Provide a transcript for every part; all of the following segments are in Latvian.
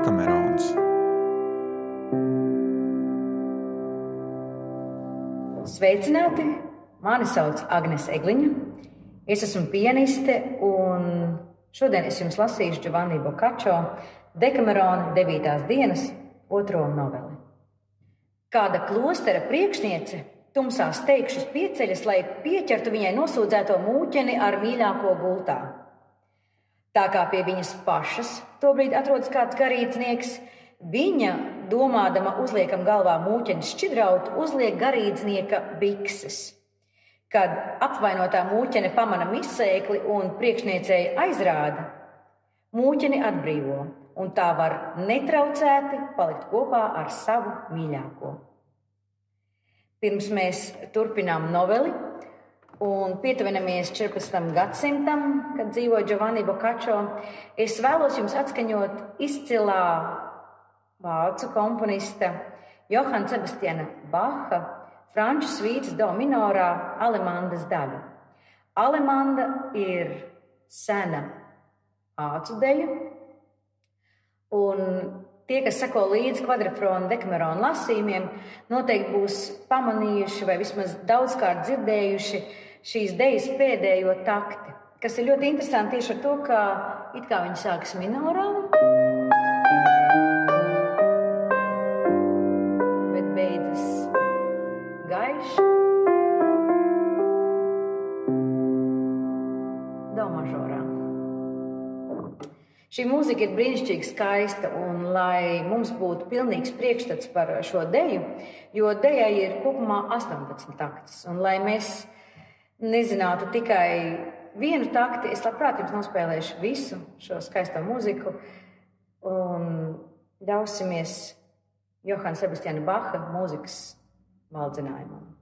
Dekamerons. Sveicināti! Mani sauc Agnēs Egliņa. Es esmu pianiste un šodien es jums lasīšu Giovanni Bokačo Dekamerona 9. dienas otro noveli. Kāda klostera priekšniece tumsā steigšus pieceļas, lai pieķertu viņai nosūdzēto mūķeni ar mīļāko gultā. Tā kā pie viņas pašas tobrīd atrodas kāds garīdznieks, viņa, domādama uzliekam galvā mūķeni šķidraut, uzliek garīdznieka bikses. Kad apvainotā mūķene pamana misēkli un priekšniecēji aizrāda, mūķeni atbrīvo, un tā var netraucēti palikt kopā ar savu mīļāko. Pirms mēs turpinām noveli un pietuvinamies 14. gadsimtam, kad dzīvoja Giovanni Boccaccio, es vēlos jums atskaņot izcilā vācu komponista Johana Sebastiana Baha franču svītas do minorā Alemandas daļu. Alemanda ir sena ācu deja, un Tie, kas seko līdzi kvadrifrona dekamerona lasījumiem, noteikti būs pamanījuši vai vismaz daudzkārt dzirdējuši šīs dejas pēdējo takti, kas ir ļoti interesanti tieši ar to, ka it kā viņi sākas minorā. Bet beidzas gaiši. Do mažorā. Šī mūzika ir brīnišķīgi skaista, un lai mums būtu pilnīgs priekšstats par šo deju, jo dejai ir kopumā 18 taktis, un lai mēs nezinātu tikai vienu takti, es labprāt jums nospēlēšu visu šo skaisto mūziku, un ļausimies Johana Sebastiana Baha mūzikas valdzinājumam.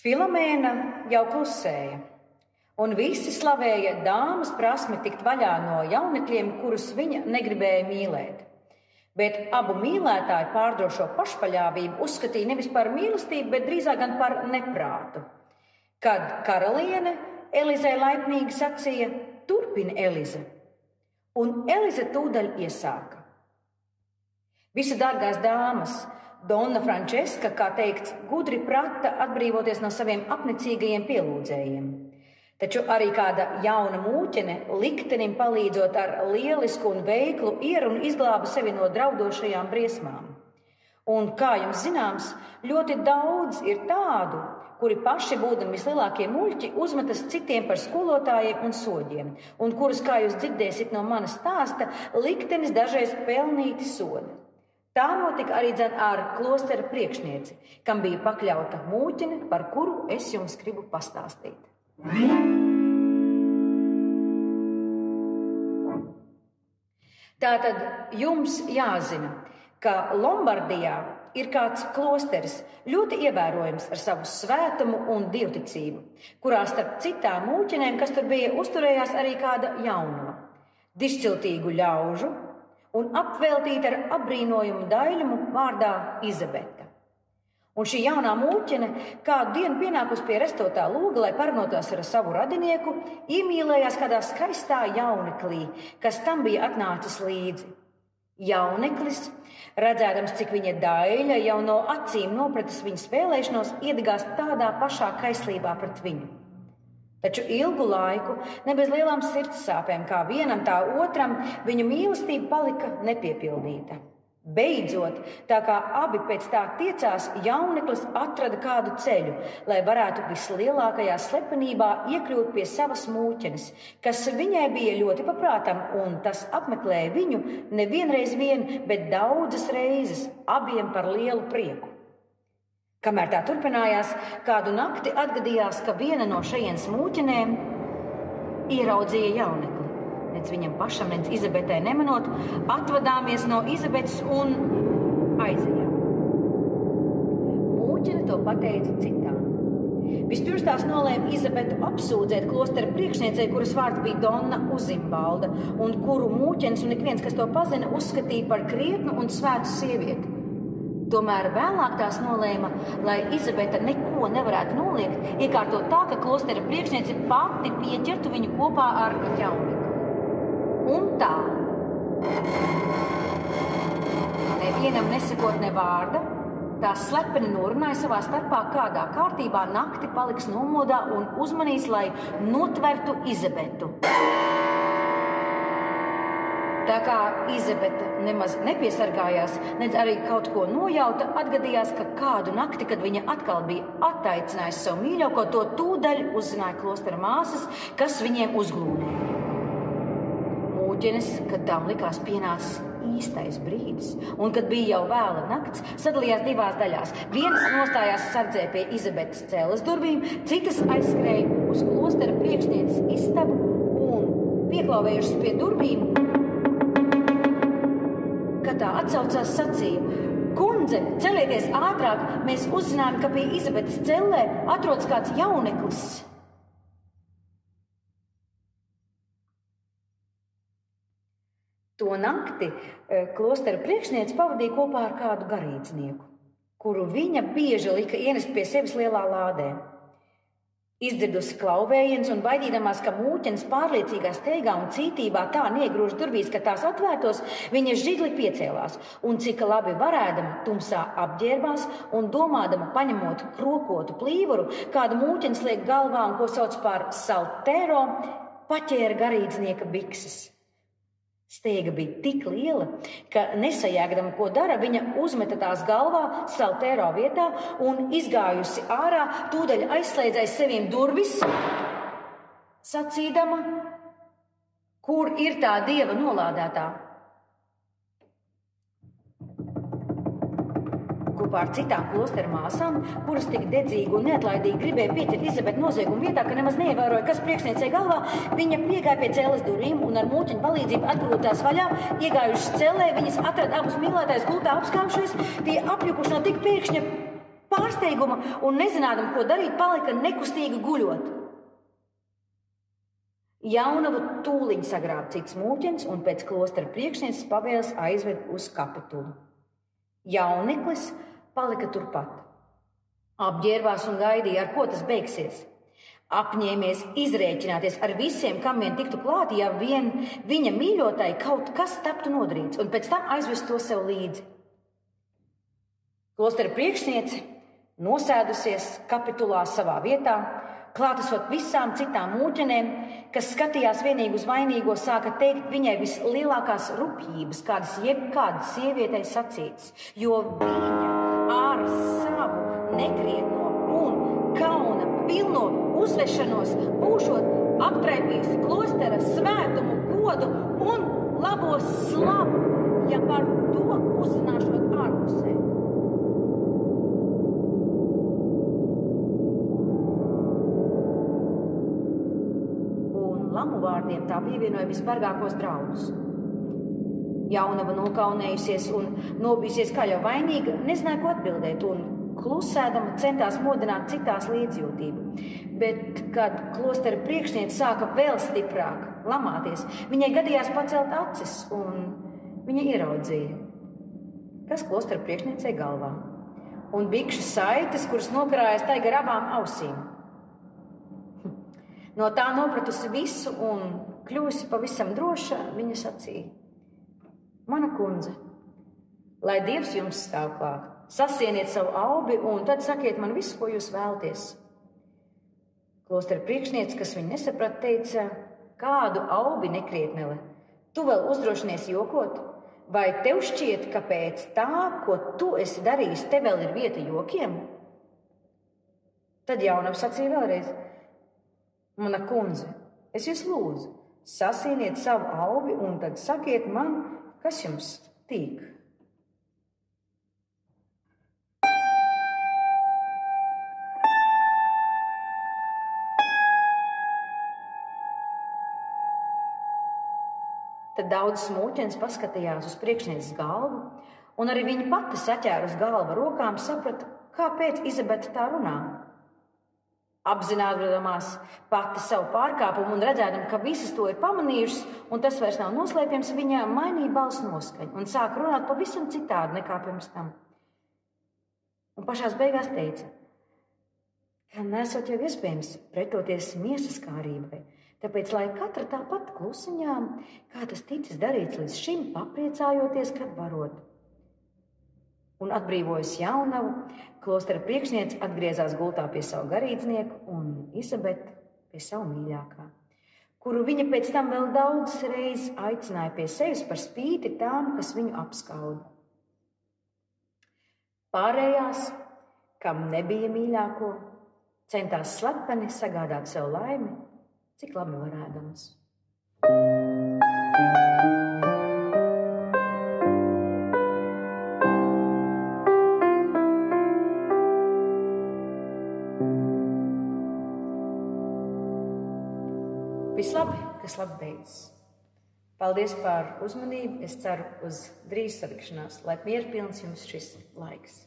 Filomēna jau klusēja, un visi slavēja dāmas prasmi tikt vaļā no jaunekļiem, kurus viņa negribēja mīlēt. Bet abu mīlētāju pārdrošo pašpaļāvību uzskatīja nevis par mīlestību, bet drīzāk gan par neprātu. Kad karaliene Elizai laipnīgi sacīja: Turpini, Elize! Un Elize tūdaļ iesāka. Visi dārgās dāmas, Donna Frančiska, kā teikts, gudri prata atbrīvoties no saviem apnicīgajiem pielūdzējiem. Taču arī kāda jauna mūķene liktenim palīdzot ar lielisku un veiklu ierunu izglāba sevi no draudošajām briesmām. Un, kā jums zināms, ļoti daudz ir tādu, kuri paši būdami vislielākie muļķi, uzmetas citiem par skolotājiem un soļiem, un kurus, kā jūs dzirdēsiet no manas stāsta, liktenis dažreiz pelnīti sodi. Tā notika arī ar klostera priekšnieci, kam bija pakļauta mūķine, par kuru es jums gribu pastāstīt. Tātad jums jāzina, ka Lombardijā ir kāds klosteris, ļoti ievērojams ar savu svētumu un dievticību, kurā starp citām mūķinēm, kas tur bija, uzturējās arī kāda jaunuma, dišciltīgu ļaužu un apveltīta ar apbrīnojumu daļumu vārdā Izabete. Un šī jaunā mūķene kādu dienu pienākusi pie restotā loga, lai parunātos ar savu radinieku, iemīlējās kādā skaistā jauneklī, kas tam bija atnācis līdzi. Jauneklis, redzēdams, cik viņa daļa jau no acīm nopratis viņas vēlēšanos, iedegās tādā pašā kaislībā pret viņu. Taču ilgu laiku, ne bez lielām sirds sāpēm, kā vienam, tā otram, viņu mīlestība palika nepiepildīta. Beidzot, tā kā abi pēc tā tiecās, jauneklis atrada kādu ceļu, lai varētu vislielākajā slepenībā iekļūt pie savas mūķenes, kas viņai bija ļoti paprātam, un tas apmeklēja viņu nevienreiz vien, bet daudzas reizes, abiem par lielu prieku. Kamēr tā turpinājās, kādu nakti atgadījās, ka viena no šejienes mūķenēm ieraudzīja jaunekli nec viņam pašam, nec Izabetē nemanot, atvadāmies no Izabetes un aizejām. Mūķene to pateica citām. Vispirms tās nolēma Izabetu apsūdzēt klostera priekšniecei, kuras vārds bija Donna Uzimbalda, un kuru mūķens un ik viens, kas to pazina, uzskatīja par krietnu un svētu sievieti. Tomēr vēlāk tās nolēma, lai Izabete neko nevarētu noliegt, iekārtot tā, ka klostera priekšniece pati pieķertu viņu kopā ar jaunu un tā. Nevienam nesakot ne vārda, tās slepeni norunāja savā starpā, kādā kārtībā nakti paliks nomodā un uzmanīs, lai notvertu Izabetu. Tā kā Izabete nemaz nepiesargājās, nedz arī kaut ko nojauta, atgadījās, ka kādu nakti, kad viņa atkal bija attaicinājusi savu mīļāko, to tūdaļ uzzināja klostera māsas, kas viņiem uzglūnēja mūģenes, kad tām likās pienācis īstais brīdis, un kad bija jau vēla nakts, sadalījās divās daļās. Vienas nostājās sardzē pie Izabetes cēlas durvīm, citas aizskrēja uz klostera priekšnieces istabu un pieklāvējušas pie durvīm. Kad tā atsaucās, sacīja: Kundze, celieties ātrāk! Mēs uzzinājām, ka pie Izabetes cellē atrodas kāds jauneklis. To nakti e, klostera priekšniece pavadīja kopā ar kādu garīdznieku, kuru viņa bieži lika ienest pie sevis lielā lādē. Izdzirdusi klauvējiens un baidīdamās, ka mūķens pārliecīgā steigā un cītībā tā niegrūž durvīs, ka tās atvērtos, viņa žigli piecēlās un cik labi varēdama tumsā apģērbās un domādama paņemot krokotu plīvuru, kādu mūķens liek galvā un ko sauc par saltēro, paķēra garīdznieka bikses. Steiga bija tik liela, ka nesajēgdama, ko dara, viņa uzmeta tās galvā, saltēro vietā un izgājusi ārā, tūdaļ aizslēdzēja sevīm durvis, sacīdama, kur ir tā dieva nolādētā. Kopā ar citām klosteru māsām, kuras tik dedzīgi un neatlaidīgi gribēja pieķert Izabeti noziegumu vietā, ka nemaz neievēroja, kas priekšniecei galvā. Viņa piegāja pie cēlas durvīm un ar mūķiņu palīdzību atgrūtās vaļā. Iegājušas cēlē, viņas atrada abus mīlētājus gultā apskāpšies, tie apjukuši no tik pēkšņa pārsteiguma un nezinādam, ko darīt, palika nekustīgi guļot. Jaunavu tūliņ sagrāba cits mūķens un pēc klostera priekšnieces pavēles aizved uz kapitulu. Jauneklis palika turpat. Apģērbās un gaidīja, ar ko tas beigsies. Apņēmies izrēķināties ar visiem, kam vien tiktu klāt, ja vien viņa mīļotai kaut kas taptu nodarīts, un pēc tam aizvest to sev līdzi. Klostera priekšniece, nosēdusies kapitulā savā vietā, klātesot visām citām mūķenēm, kas skatījās vienīgi uz vainīgo, sāka teikt viņai vislielākās rupjības, kādas jebkāda sievietei sacītas, jo viņa ar savu nekrietno un kauna pilno uzvešanos, būšot aptraipījusi klostera svētumu, godu un labo slavu, ja par to uzzināšot ārpusē. Un lamu vārdiem tā pievienoja visbargākos draudus. Jaunava nokaunējusies un nobijusies kā jau vainīga, nezināja, ko atbildēt, un klusēdama centās modināt citās līdzjūtību. Bet, kad klostera priekšniece sāka vēl stiprāk lamāties, viņai gadījās pacelt acis, un viņa ieraudzīja, kas klostera priekšniecei galvā, un bikšu saites, kuras nokrājas tai gar abām ausīm. No tā nopratusi visu un kļūsi pavisam droša, viņa sacīja: Mana kundze, lai Dievs jums stāv klāt, sasieniet savu aubi un tad sakiet man visu, ko jūs vēlaties. Klostera priekšniece, kas viņu nesaprata, teica, kādu aubi nekrietnele. Tu vēl uzdrošinies jokot, vai tev šķiet, ka pēc tā, ko tu esi darījis, te vēl ir vieta jokiem? Tad jaunam sacīja vēlreiz: Mana kundze, es jūs lūdzu, sasieniet savu aubi un tad sakiet man, Kas jums tīk? Tad daudz smūķens paskatījās uz priekšnieces galvu, un arī viņa pati saķēra uz galva rokām, saprata, kāpēc Izabete tā runā. Apzināties pati savu pārkāpumu un redzēdama, ka visas to ir pamanījušas, un tas vairs nav noslēpjams, viņa mainīja balss noskaņu un sāka runāt pavisam citādi nekā pirms tam. Un pašā beigās teica, ka nesot jau iespējams pretoties miesas kārībai, tāpēc lai katra tāpat klusiņām, kā tas ticis darīts līdz šim, papriecājoties, kad varot un atbrīvojas jaunavu, klostera priekšniece atgriezās gultā pie savu garīdznieku un Izabete pie savu mīļākā, kuru viņa pēc tam vēl daudz reizes aicināja pie sevis par spīti tām, kas viņu apskauda. Pārējās, kam nebija mīļāko, centās slepeni sagādāt sev laimi, cik labi varēdams. Kas labi beidzas. Paldies par uzmanību. Es ceru uz drīz satikšanās, lai mierpilns jums šis laiks.